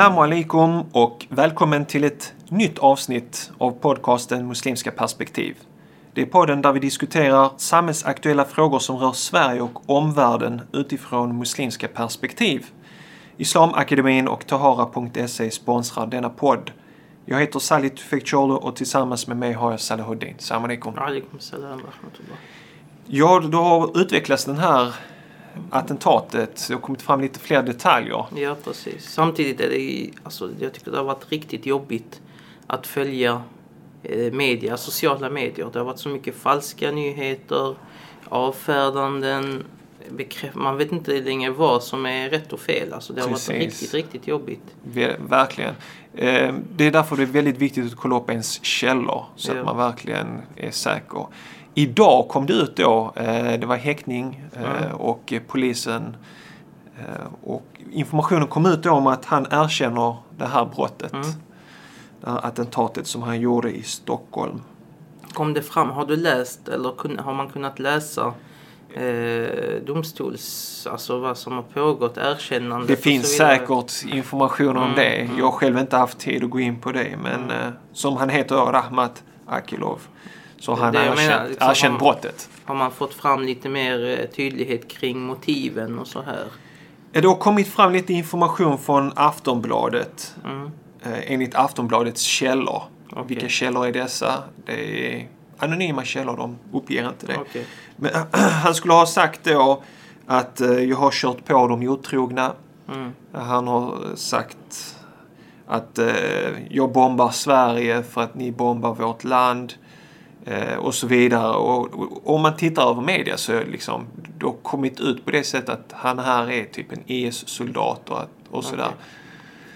Assalamu alaikum och välkommen till ett nytt avsnitt av podcasten Muslimska perspektiv. Det är podden där vi diskuterar samhällsaktuella frågor som rör Sverige och omvärlden utifrån muslimska perspektiv. Islamakademin och Tahara.se sponsrar denna podd. Jag heter Salih Tufekcioglu och tillsammans med mig har jag Salahuddin. Salam alaikum. Alaikum salam rahmatullah. Ja, då har utvecklats den här attentatet. Det har kommit fram lite fler detaljer. Ja, precis. Samtidigt är det, alltså, jag tycker det har varit riktigt jobbigt att följa eh, media, sociala medier. Det har varit så mycket falska nyheter, avfärdanden. Man vet inte längre vad som är rätt och fel. Alltså, det har Precis. varit riktigt, riktigt jobbigt. Ver- Verkligen. Eh, Det är därför det är väldigt viktigt att kolla upp ens källor så Ja. att man verkligen är säker. Idag kom det ut då, eh, det var häktning eh, Mm. och polisen eh, och informationen kom ut då om att han erkänner det här brottet. Mm. Det här attentatet som han gjorde i Stockholm. Kom det fram, har du läst eller har man kunnat läsa eh, domstols, alltså vad som har pågått, erkännandet Det finns säkert information om Mm, det. mm. Jag har själv inte haft tid att gå in på det. Men eh, som han heter Rahmat Akilov. Så har han jag erkänt, liksom, erkänt om- brottet. Har man fått fram lite mer eh, tydlighet kring motiven och så här? Det har kommit fram lite information från Aftonbladet. Mm. Eh, enligt Aftonbladets källor. Okej. Vilka källor är dessa? Det är anonyma källor, de uppger inte det. Okej. Men han skulle ha sagt då att eh, jag har kört på de otrogna. Mm. Han har sagt att jag bombar Sverige för att ni bombar vårt land. Eh, och så vidare. Och, och om man tittar över media så det liksom, det har kommit ut på det sättet att han här är typ en IS-soldat och, att, och sådär. Okej.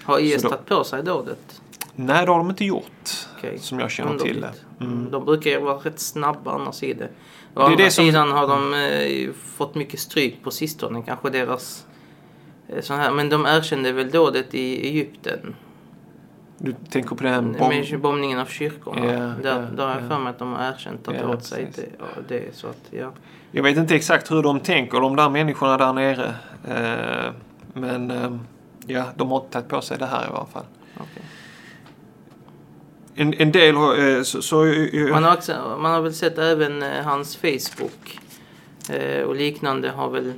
Har IS Så då- tagit på sig dådet? Nej, det har de inte gjort. Okej. Som jag känner till det. Underligt. Mm. De brukar ju vara rätt snabba annars i det. Å är andra det som- sidan har de eh, fått mycket stryk på sistone. Kanske deras... Eh, så här. Men de erkände väl dådet i Egypten? Du tänker på den bomb... Med bombningen av kyrkorna. Ja, där, ja, där har jag ja. för mig att de har erkänt att Ja, åt sig precis. det, det. Så att, ja. Jag vet inte exakt hur de tänker, de där människorna där nere. Eh, men eh, ja, de har inte tagit på sig det här i alla fall. okej. En, en del har... Eh, så, så, eh, Man, har också, man har väl sett även eh, hans Facebook eh, och liknande har väl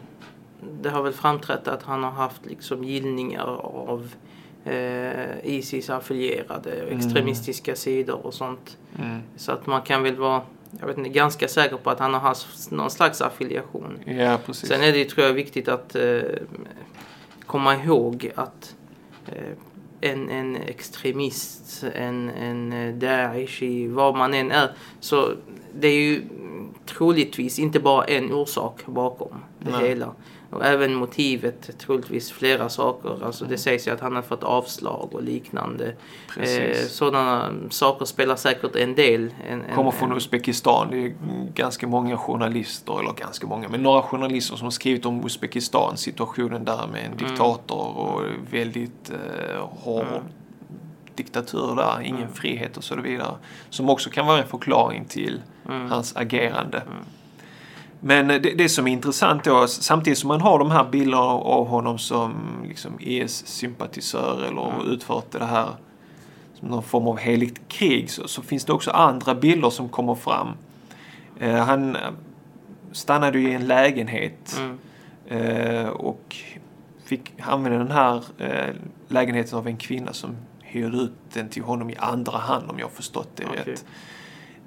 det har väl framträtt att han har haft liksom gillningar av eh, Isis-affilierade och Mm. extremistiska sidor och sånt. mm, Så att man kan väl vara jag vet inte, ganska säker på att han har haft någon slags affiliation. ja, precis. Sen är det ju, tror jag, viktigt att eh, komma ihåg att eh, en, en extremist, en, en eh, Daeshi, vad man än är, så det är ju mm, troligtvis inte bara en orsak bakom det Nej. hela. Och även motivet, troligtvis flera saker. Alltså det sägs ju att han har fått avslag och liknande. Eh, sådana saker spelar säkert en del. En, en, Kommer från en, Uzbekistan. Det är ganska många journalister, eller ganska många, men några journalister som har skrivit om Uzbekistan, situationen där med en Mm. diktator och väldigt eh, hård Mm. diktatur där, ingen Mm. frihet och så vidare. Som också kan vara en förklaring till mm, hans agerande. Men det, det som är intressant då, samtidigt som man har de här bilderna av honom som liksom IS-sympatisör eller Mm. utfört det här som någon form av heligt krig så, så finns det också andra bilder som kommer fram. Eh, han stannade ju i en lägenhet mm, eh, och fick använda den här eh, lägenheten av en kvinna som hyrde ut den till honom i andra hand om jag förstått det Okej. rätt.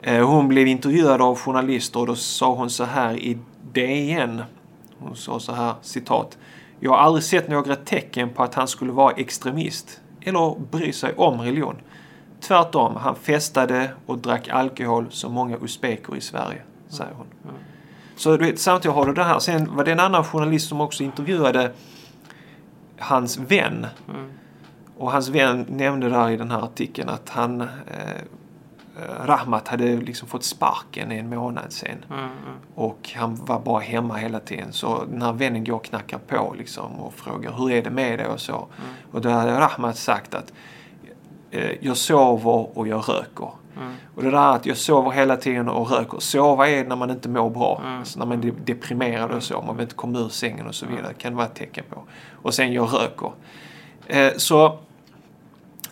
Eh, Hon blev intervjuad av journalister och då sa hon så här i DN. Hon sa så här, citat. Jag har aldrig sett några tecken på att han skulle vara extremist eller bry sig om religion. Tvärtom, han festade och drack alkohol som många usbeker i Sverige, säger hon. Mm. Så du vet, samtidigt har du det här. Sen var det en annan journalist som också intervjuade hans vän. mm, Och hans vän nämnde där i den här artikeln att han, eh, Rahmat, hade liksom fått sparken en månad sen. mm, mm. Och han var bara hemma hela tiden. Så den här vännen går och knackar på liksom och frågar hur är det med dig och så. Mm. Och då hade Rahmat sagt att eh, jag sover och jag röker. Mm. Och det där att jag sover hela tiden och röker. Sova är när man inte mår bra. Mm. Alltså när man är deprimerad och så. Man vill inte komma ur sängen och så vidare. kan det vara ett tecken på. Och sen jag röker. Eh, så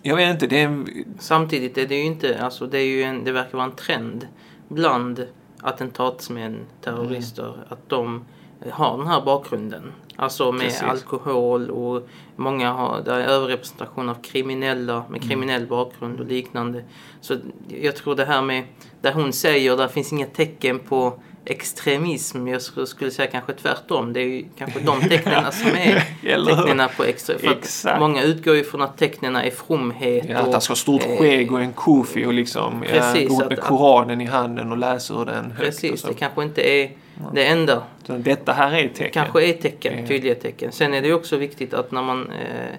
Jag vet inte, det är en... Samtidigt är det ju inte, alltså det är ju en, det verkar vara en trend bland attentatsmän, terrorister, Mm. att de har den här bakgrunden. Alltså med Precis. alkohol och många har, det är överrepresentation av kriminella med Mm. kriminell bakgrund och liknande. Så jag tror det här med, där hon säger, där finns inga tecken på extremism. Jag skulle säga kanske tvärtom. Det är ju kanske de tecknen som är tecknen på Exakt. många utgår ju från att tecknen är fromhet. Ja, att han ska ha stort eh, skägg och en kofi och liksom ja, Precis, gå ut att- med Koranen i handen och läser ur den högt. Precis, så. det kanske inte är det enda. Utan Detta här är tecken. kanske är tecken, Ja. tydliga tecken. Sen är det ju också viktigt att när man eh,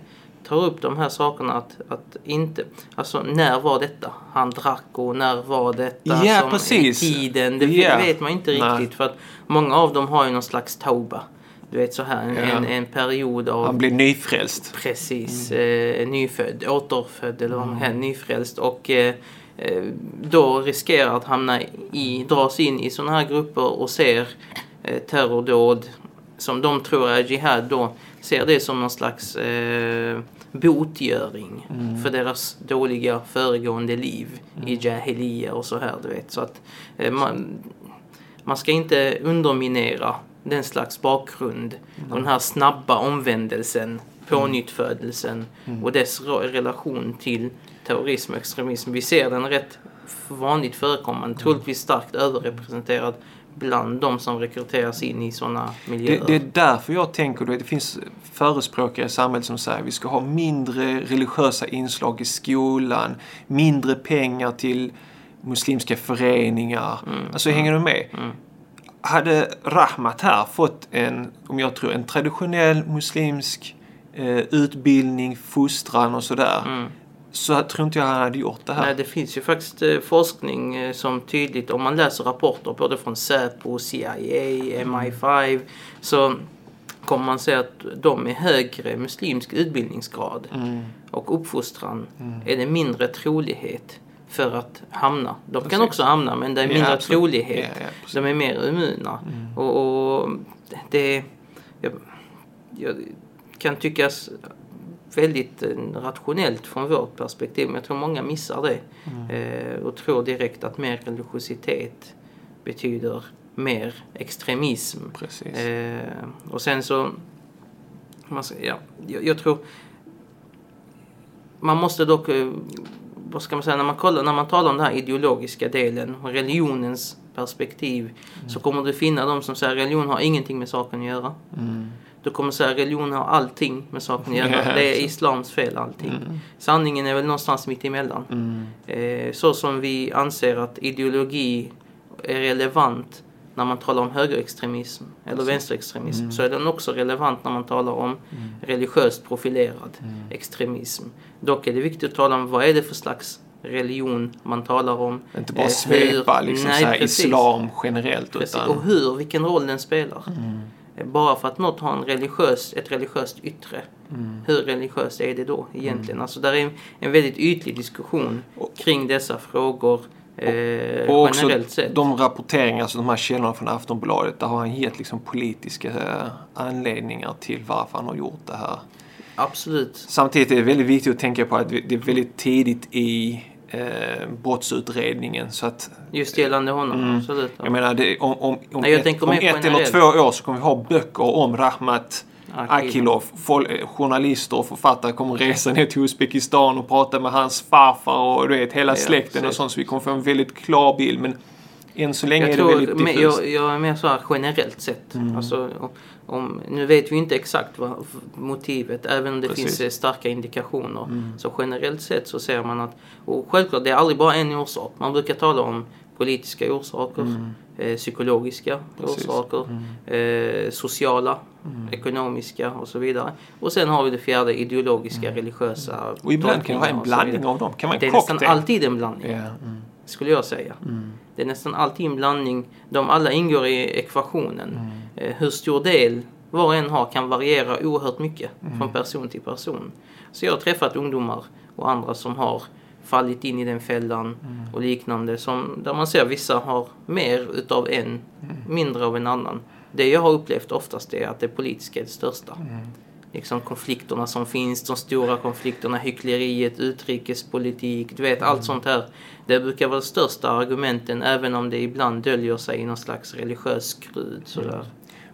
tar upp de här sakerna att, att inte, alltså när var detta han drack och när var detta Ja, som precis. tiden. Det Ja. vet man inte Nej. riktigt för att många av dem har ju någon slags tauba. Du vet så här en, Ja. en, en period av Han blir nyfrälst. Precis, Mm. eh, nyfödd, återfödd eller vad man säger, nyfrälst och eh, eh, då riskerar att hamna i, dras in i sådana här grupper och ser eh, terrordåd som de tror är jihad då, ser det som någon slags eh, botgöring Mm. för deras dåliga föregående liv i jahiliya och så här du vet. Så att eh, man, man ska inte underminera den slags bakgrund och den här snabba omvändelsen, pånyttfödelsen och dess relation till terrorism och extremism. Vi ser den rätt vanligt förekommande, troligtvis starkt överrepresenterad bland de som rekryteras in i sådana miljöer. Det, det är därför jag tänker, det finns förespråkare i samhället som säger att vi ska ha mindre religiösa inslag i skolan, mindre pengar till muslimska föreningar. Alltså hänger du med? Hade Rahmat här fått en, om jag tror, en traditionell muslimsk eh, utbildning, fostran och sådär. Mm. Så tror inte jag han hade gjort det här. Nej, det finns ju faktiskt eh, forskning eh, som tydligt, om man läser rapporter både från Säpo, CIA, MI5, så kommer man se att de med högre muslimsk utbildningsgrad Mm. och uppfostran är det mindre trolighet för att hamna. De kan Precis. också hamna men det är Ja, mindre absolut. trolighet. Ja, ja, de är mer immuna. Mm. Och, och det jag, jag kan tyckas väldigt eh, rationellt från vårt perspektiv men jag tror många missar det. Mm. Eh, och tror direkt att mer religiositet betyder mer extremism. Precis. Eh, och sen så, man ska, ja, jag, jag tror man måste dock, vad ska man säga, när man, kollar, när man talar om den här ideologiska delen och religionens perspektiv så kommer du finna de som säger religion har ingenting med saken att göra. Mm. Du kommer säga religion har allting med saken att göra. Det är islams fel allting. Mm. Sanningen är väl någonstans mitt emellan. Mm. Eh, så som vi anser att ideologi är relevant när man talar om högerextremism eller vänsterextremism så är den också relevant när man talar om religiöst profilerad extremism. Dock är det viktigt att tala om vad är det för slags religion man talar om. Inte bara Eh, svepa liksom Nej, islam generellt. Precis. Utan, Och hur, vilken roll den spelar. Mm. Bara för att något har en religiös, ett religiöst yttre. Mm. Hur religiöst är det då egentligen? Alltså där är en, en väldigt ytlig diskussion kring dessa frågor eh, och också de rapporteringar, alltså de här källorna från Aftonbladet, där har han gett liksom politiska eh, anledningar till varför han har gjort det här. Absolut. Samtidigt är det väldigt viktigt att tänka på att det är väldigt tidigt i eh, brottsutredningen så att Just gällande honom, absolut. Mm. jag menar det, om, om, om, Nej, ett, om ett eller två år så kommer vi ha böcker om Rahmat Akilov. Eh, journalister och författare kommer resa ner till Uzbekistan och prata med hans farfar och du vet hela Ja, släkten och precis. sånt så vi kommer få en väldigt klar bild men än så länge Jag, är det tror, väldigt men diffust. jag, jag är mer så här generellt sett. Mm. Alltså, om- nu vet vi inte exakt vad motivet, även om det Precis. finns eh, starka indikationer. Mm. Så generellt sett så ser man att, och självklart det är aldrig bara en orsak. Man brukar tala om politiska orsaker, eh, psykologiska Mm. Precis. Mm. orsaker, eh, sociala, ekonomiska och så vidare. Och sen har vi det fjärde ideologiska, religiösa Mm. Och ibland kan det vara en blandning av dem. Kan man Det är cocktail? nästan alltid en blandning mm, skulle jag säga. Det är nästan alltid en blandning. De alla ingår i ekvationen. Mm. Eh, hur stor del var och en har kan variera oerhört mycket Mm. från person till person. Så jag har träffat ungdomar och andra som har fallit in i den fällan Mm. och liknande. Som, där man ser vissa har mer utav en, Mm. mindre av en annan. Det jag har upplevt oftast är att det politiska är det största. Mm. liksom konflikterna som finns, de stora konflikterna, hyckleriet, utrikespolitik, du vet allt sånt här. Det brukar vara de största argumenten även om det ibland döljer sig i någon slags religiös skrud sådär.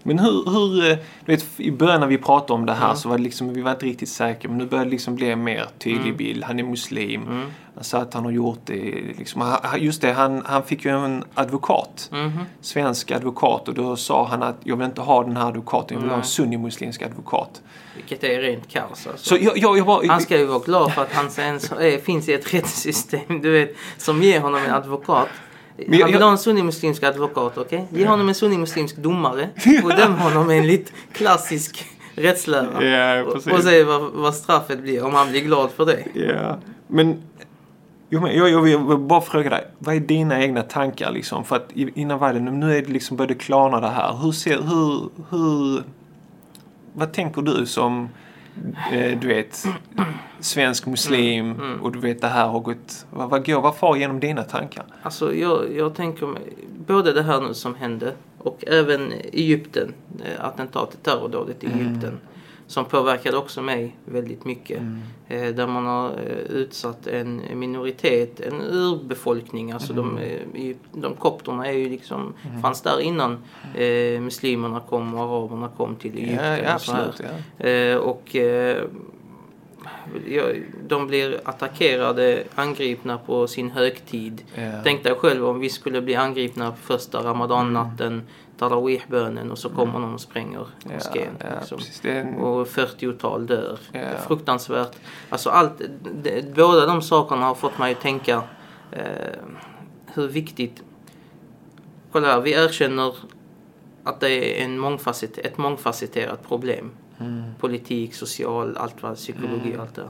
Men hur, hur eh, du vet, i början när vi pratade om det här Mm. så var det liksom, vi var inte riktigt säkra men nu börjar det liksom bli en mer tydlig Mm. bild. Han är muslim. Mm. Så att han har gjort det liksom, han- han- just det, han, han fick ju en advokat. Mhm. Svensk advokat och då sa han att jag vill inte ha den här advokaten, jag vill ha en Nej. sunnimuslimsk advokat. Vilket är rent kaos alltså. Så jag, jag, jag bara... Han ska ju vara glad för att han ens är, finns i ett rättssystem du vet, som ger honom en advokat. Men Han jag- vill ha en sunnimuslimsk advokat, okej? Ge honom en sunnimuslimsk domare och döm honom enligt klassisk rättslära. Ja, Och, se vad, vad straffet blir, om han blir glad för det. Ja, men jo, men jag, jag vill bara fråga dig, vad är dina egna tankar liksom? För att innan världen, nu är det liksom började klarna det här. Hur ser, hur, hur, vad tänker du som, du vet, svensk muslim Mm, mm. och du vet det här har gått, vad, vad går, vad far genom dina tankar? Alltså jag, jag tänker både det här nu som hände och även Egypten, eh, attentatet, terrordådet i Mm. Som påverkade också mig väldigt mycket. Mm. Eh, där man har eh, utsatt en minoritet, en urbefolkning. Alltså Mm. de, eh, de kopterna är ju liksom, fanns där innan eh, muslimerna kom och araberna kom till Egypten. Ja, ja och så här. absolut. Ja. Eh, och eh, de blir attackerade, angripna på sin högtid. Ja. Tänk dig själv om vi skulle bli angripna på första ramadannatten, tarawih-bönen och så kommer någon och spränger moskén. ja, liksom. en, Och 40-tal dör. Fruktansvärt. Alltså allt, det, båda de sakerna har fått mig att tänka eh, hur viktigt... Kolla här, vi erkänner att det är en mångfacet, ett mångfacetterat problem. Mm, Politik, social, allt vad, psykologi Mm. allt det.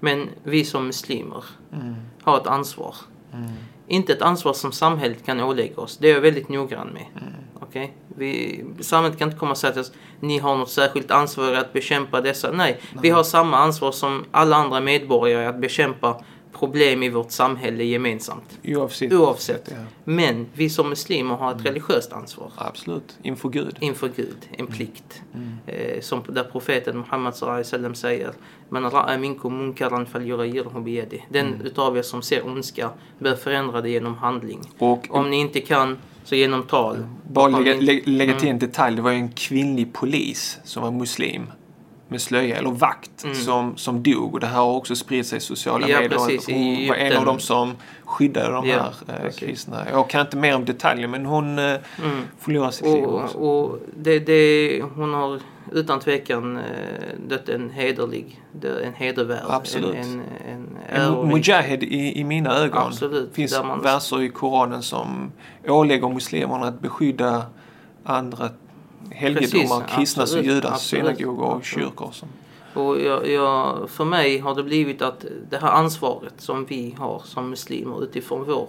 Men vi som muslimer mm, har ett ansvar. mm, Inte ett ansvar som samhället kan ålägga oss. Det är jag väldigt noggrann med. mm. Okej? Vi, samhället kan inte komma och säga till oss ni har något särskilt ansvar att bekämpa dessa. Nej, vi har samma ansvar som alla andra medborgare att bekämpa problem i vårt samhälle gemensamt. Oavsett. Oavsett. Ja. Men vi som muslimer har ett religiöst ansvar Absolut. Inför Gud. inför Gud, en plikt. Mm. Eh, som där profeten Muhammed wasallam säger Man ra'a minkum munkaran falyughayyirhu. Den Mm. utav er som ser ondska bör förändra det genom handling. Och Om ni inte kan, så genom tal. Bara lägga, lägga till Mm. en detalj. Det var ju en kvinnlig polis som var muslim. Med slöja, eller vakt, Mm. som, som dog. Och det här har också spridit sig i sociala Ja, medier. precis, Hon var en av dem som skyddade de Ja, här eh, kristna. Jag kan inte mer om detaljer men hon eh, Mm. förlorade sitt liv också. Och, och det, det, hon har utan tvekan eh, dött en hederlig, en hedervärd, Absolut. en, en, en En mujahid i, i mina ögon. Absolut, Det finns man- verser i Koranen som ålägger muslimerna att beskydda andra helgedomar, Precis, kristnas och judars synagogor och kyrkor. Som, Och jag, jag, för mig har det blivit att det här ansvaret som vi har som muslimer utifrån vår.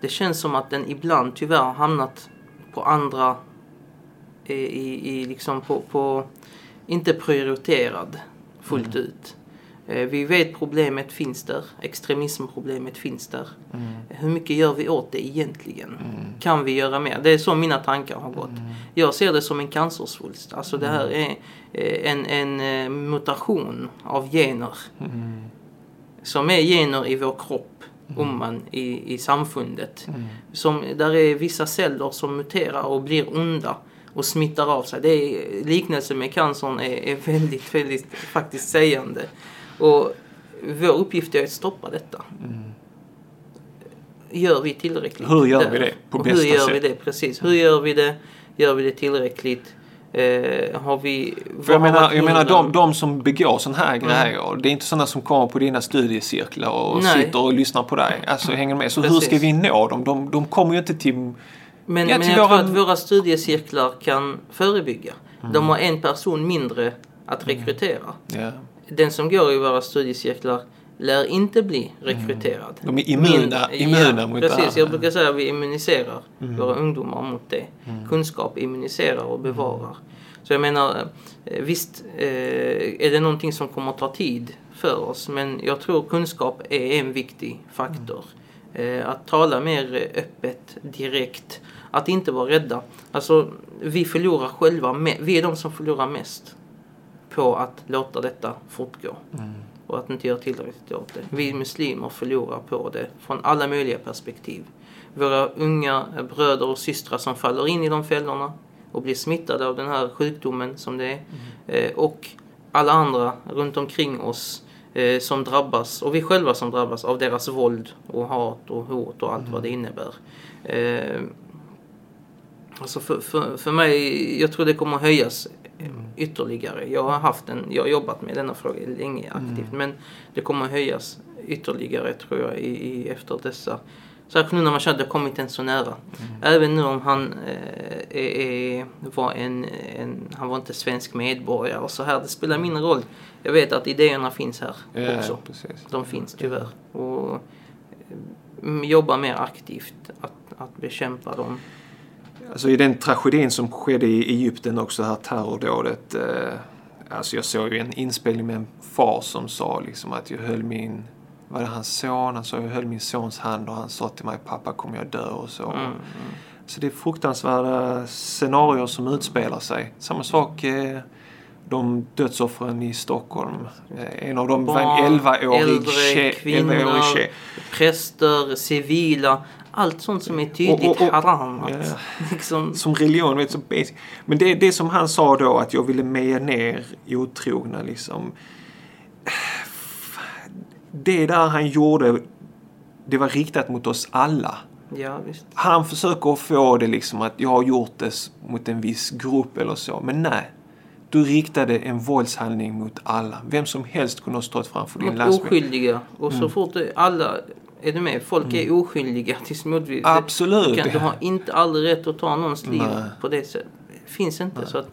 Det känns som att den ibland tyvärr hamnat på andra, i, i, i liksom på, på, inte prioriterad fullt Mm. ut. Eh, Vi vet problemet finns där, extremismproblemet finns där. mm, Hur mycket gör vi åt det egentligen? mm, Kan vi göra mer? Det är så mina tankar har gått. mm, Jag ser det som en cancersvulst. Alltså det här är eh, en, en eh, mutation av gener. mm, Som är gener i vår kropp, umman, i, i samfundet. mm. Som, där är vissa celler som muterar och blir onda och smittar av sig. Det är, liknelsen med cancern är, är väldigt, väldigt faktiskt sägande. Och vår uppgift är att stoppa detta. Mm. Gör vi tillräckligt? Hur gör där? vi det på bästa Hur gör sätt? vi det? Precis. Hur gör vi det? Gör vi det tillräckligt? Eh, har vi... Jag menar, jag menar de, de som begår sådana här Mm. grejer. Det är inte sådana som kommer på dina studiecirklar och Nej. sitter och lyssnar på dig. Alltså hänger med. Så hur Precis. ska vi nå dem? De, de kommer ju inte till... Men, Ja, men jag våra- tror att våra studiecirklar kan förebygga. Mm. De har en person mindre att rekrytera. Ja. Den som går i våra studiecirklar lär inte bli rekryterad. De är immuna, immuna ja, mot det Precis, jag brukar säga att vi immuniserar Mm. våra ungdomar mot det. Kunskap immuniserar och bevarar. Så jag menar, eh, visst eh, är det någonting som kommer att ta tid för oss. Men jag tror kunskap är en viktig faktor. Eh, Att tala mer öppet, direkt. Att inte vara rädda. Alltså, vi förlorar själva, vi är de som förlorar mest på att låta detta fortgå. Mm. Och att inte göra tillräckligt åt det. Vi muslimer förlorar på det från alla möjliga perspektiv. Våra unga bröder och systrar som faller in i de fällorna och blir smittade av den här sjukdomen som det är. Eh, och alla andra runt omkring oss eh, som drabbas, och vi själva som drabbas av deras våld och hat och hot och allt vad det innebär. Eh, alltså för, för, för mig, jag tror det kommer höjas ytterligare. Jag har haft en, jag har jobbat med denna fråga länge aktivt men det kommer att höjas ytterligare tror jag i, i efter dessa Särskilt nu när man känner att det kommit en så nära. Även nu om han eh, är, var en, en, han var inte svensk medborgare och så här. Det spelar mindre roll. Jag vet att idéerna finns här Ja, också. precis. De finns tyvärr. Och eh, jobba mer aktivt att, att bekämpa dem. Alltså i den tragedin som skedde i Egypten också, det här terrordådet. Eh, alltså jag såg ju en inspelning med en far som sa liksom att jag höll min, var det hans son? Han sa jag höll min sons hand och han sa till mig pappa kommer jag dö och så. Mm, Så det är fruktansvärda scenarier som utspelar sig. Samma sak eh, de dödsoffren i Stockholm. Eh, en av dem var en Barn, 11-årig äldre, tjej. 11-årig kvinnor, tjej. präster, civila. Allt sånt som är tydligt Och- och- och- haram. Ja. liksom, som religion. Vet, så basic. Men det det som han sa då att jag ville meja ner otrogna liksom. Det där han gjorde, det var riktat mot oss alla. ja. Han försöker få det liksom att jag har gjort det mot en viss grupp eller så. Men nej. Du riktade en våldshandling mot alla. Vem som helst kunde ha stått framför din lastbil. oskyldiga. Och Mm. så fort det, alla, är du med? Folk är oskyldiga tills motbevis. Absolut. Du, kan, du har inte aldrig rätt att ta någons liv på det sättet. Det finns inte. Så att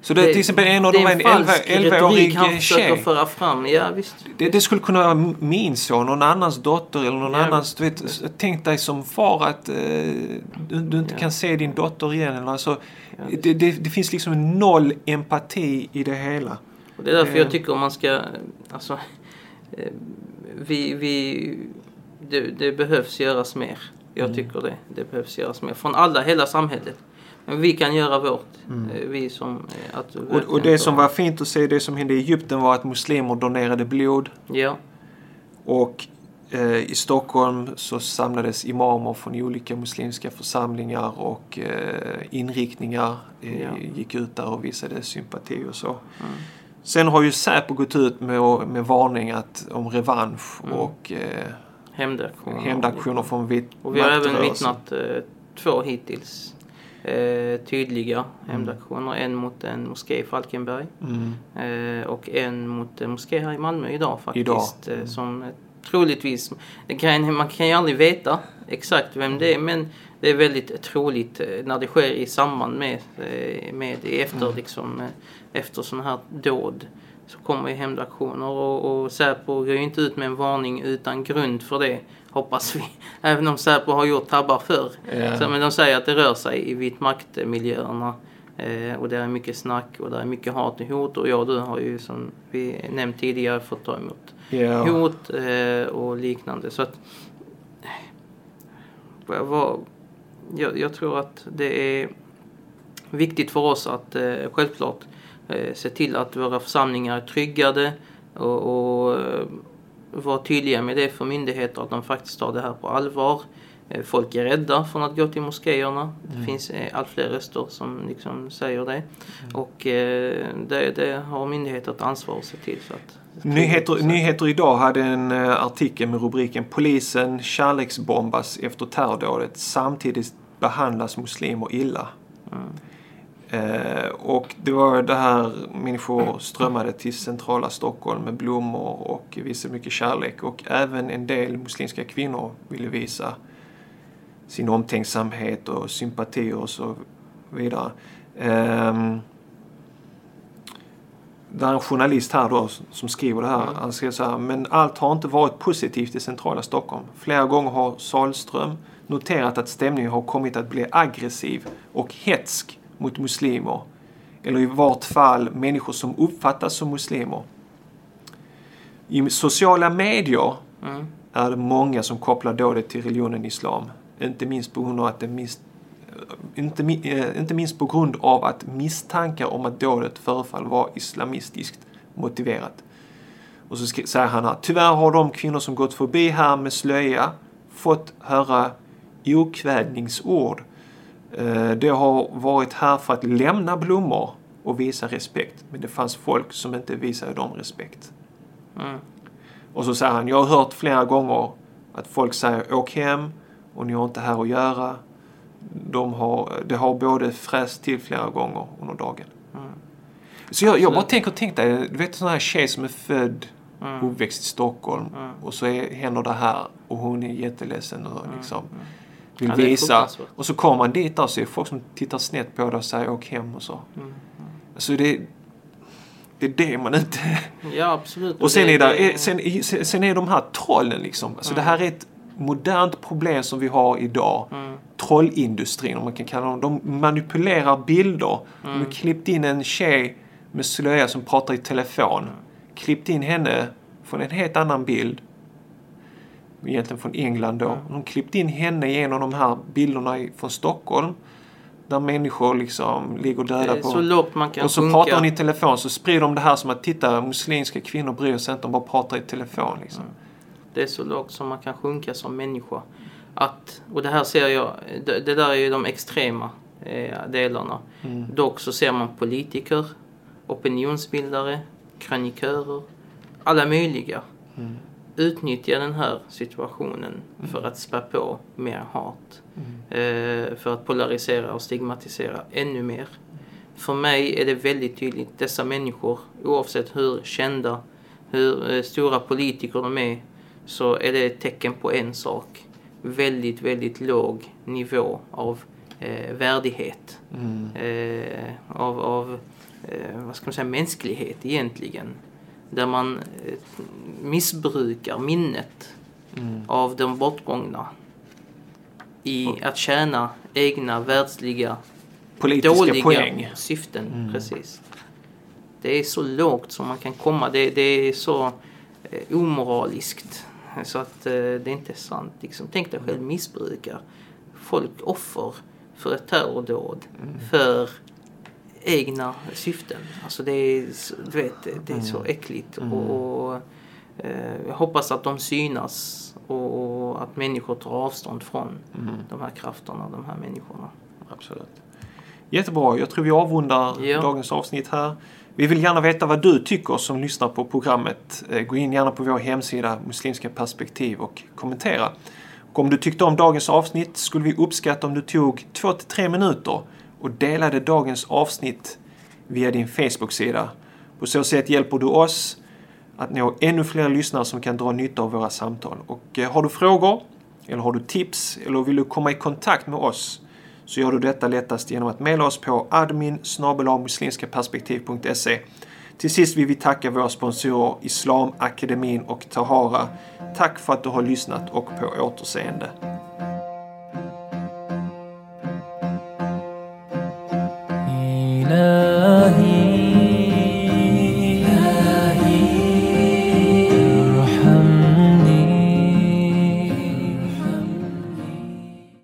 Så det är till exempel en av dem är en 11 falsk 11-årig retorik han försöker tjej. föra fram. Ja, visst. Det, det skulle kunna vara min son, någon annans dotter eller någon Ja, annans. Du vet, tänk dig som far att eh, du, du inte Ja. kan se din dotter igen. Eller alltså, Ja, det, det, det finns liksom noll empati i det hela. Och det är därför Eh. jag tycker man ska, alltså, eh, vi, vi, det, det behövs göras mer. Jag Mm. tycker det. Det behövs göras mer. Från alla, hela samhället. Vi kan göra vårt. Mm. eh, Vi som, eh, att Och, och det som var fint att se, det som hände i Egypten var att muslimer donerade blod. Ja, Och eh, i Stockholm så samlades imamer från olika muslimska församlingar och eh, inriktningar. Eh, Ja. Gick ut där och visade sympati och så. Mm. Sen har ju Säpo gått ut med, med varning att, om revansch Mm. och eh, hämndaktioner. hämndaktioner från vit Och vi har även vittnat eh, två hittills eh, tydliga hämndaktioner. En mot en moské i Falkenberg Mm. eh, och en mot en moské här i Malmö idag faktiskt. Idag. Eh, Mm. som eh, troligtvis, kan, man kan ju aldrig veta exakt vem det är men det är väldigt troligt eh, när det sker i samband med, med efter, Mm. liksom, efter sådana här dåd så kommer ju hämndaktioner och, och Säpo går ju inte ut med en varning utan grund för det hoppas vi. Även om Säpo har gjort tabbar förr. Ja. Så, men de säger att det rör sig i vit maktmiljöerna eh, och det är mycket snack och det är mycket hat och hot och jag och du har ju som vi nämnt tidigare fått ta emot Ja. hot eh, och liknande. Så att eh, vad- jag, jag tror att det är viktigt för oss att eh, självklart eh, se till att våra församlingar är tryggade och, och vara tydliga med det för myndigheter att de faktiskt tar det här på allvar. Eh, Folk är rädda från att gå till moskéerna. Det Mm. finns eh, allt fler röster som liksom säger det. Och eh, det, det har myndigheter ett ansvar att se till. Så att Nyheter, Nyheter idag hade en artikel med rubriken Polisen kärleksbombas efter terrordådet. Samtidigt behandlas muslimer illa. Mm. Eh, och det var det här människor strömmade till centrala Stockholm med blommor och visade mycket kärlek. Och även en del muslimska kvinnor ville visa sin omtänksamhet och sympati och så vidare. Ehm, det är en journalist här då som skriver det här. Mm. Han skriver så här. Men allt har inte varit positivt i centrala Stockholm. Flera gånger har Salström noterat att stämningen har kommit att bli aggressiv och hetsk mot muslimer. Eller i vart fall människor som uppfattas som muslimer. I sociala medier Mm. är det många som kopplar dådet till religionen islam. Inte minst på grund av att det, mis- inte, eh, inte minst på grund av att misstankar om att dådet förefaller vara islamistiskt motiverat. Och så säger han här, tyvärr har de kvinnor som gått förbi här med slöja fått höra okvädningsord. Eh, det har varit här för att lämna blommor och visa respekt. Men det fanns folk som inte visade dem respekt. Mm. Och så säger han, jag har hört flera gånger att folk säger åk hem och ni har inte här att göra. De har, det har både fräst till flera gånger under dagen. Mm. Så jag, jag bara tänker, tänk dig, du vet en sån här tjej som är född mm. uppväxt i Stockholm mm. och så är, händer det här och hon är jätteledsen och mm. liksom mm. Vill ja, visa. Och så kommer man dit och så är folk som tittar snett på det och säger åk hem och så. Mm. Alltså det, det är det man inte... Ja, absolut. Och sen, det, är, det, sen, sen är de här trollen liksom. Alltså mm. det här är ett modernt problem som vi har idag. Mm. Trollindustrin, om man kan kalla dem. De manipulerar bilder. Mm. De har klippt in en tjej med slöja som pratar i telefon. Mm. Klippt in henne från en helt annan bild. Egentligen från England då. De klippt in henne i en av de här bilderna från Stockholm där människor liksom ligger döda på... Så lågt man kan Och så sjunka. pratar hon i telefon så sprider de det här som att titta muslimska kvinnor bryr sig inte, de bara pratar i telefon liksom. Mm. Det är så lågt som man kan sjunka som människa. Att, och det här ser jag, det, det där är ju de extrema eh, delarna. Mm. Dock så ser man politiker, opinionsbildare, kronikörer, alla möjliga. Mm utnyttja den här situationen mm. för att spä på mer hat. Mm. Eh, för att polarisera och stigmatisera ännu mer. För mig är det väldigt tydligt, dessa människor, oavsett hur kända, hur eh, stora politiker de är, så är det ett tecken på en sak. Väldigt, väldigt låg nivå av eh, värdighet. Mm. Eh, av, av eh, vad ska man säga, mänsklighet egentligen där man eh, missbrukar minnet mm. av de bortgångna i att tjäna egna världsliga Politiska dåliga poäng. syften. Mm. Precis. Det är så lågt som man kan komma. Det, det är så eh, omoraliskt så att eh, det är inte sant. Liksom, tänk dig själv missbrukar folk offer för ett terrordåd mm. för egna syften. Alltså det är, du vet, det är så mm. äckligt. Mm. Och, eh, jag hoppas att de synas och, och, att människor tar avstånd från mm. de här krafterna, de här människorna. Absolut. Jättebra. Jag tror vi avrundar ja. dagens avsnitt här. Vi vill gärna veta vad du tycker som lyssnar på programmet. Eh, gå in gärna på vår hemsida Muslimska perspektiv och kommentera. Och om du tyckte om dagens avsnitt skulle vi uppskatta om du tog två till tre minuter och delade dagens avsnitt via din Facebook-sida. På så sätt hjälper du oss att nå ännu fler lyssnare som kan dra nytta av våra samtal. Och eh, har du frågor, eller har du tips, eller vill du komma i kontakt med oss så gör du detta lättast genom att mejla oss på admin muslimskaperspektiv.se. Till sist vill vi tacka våra sponsorer Islamakademin och Tahara. Tack för att du har lyssnat och på återseende. Medina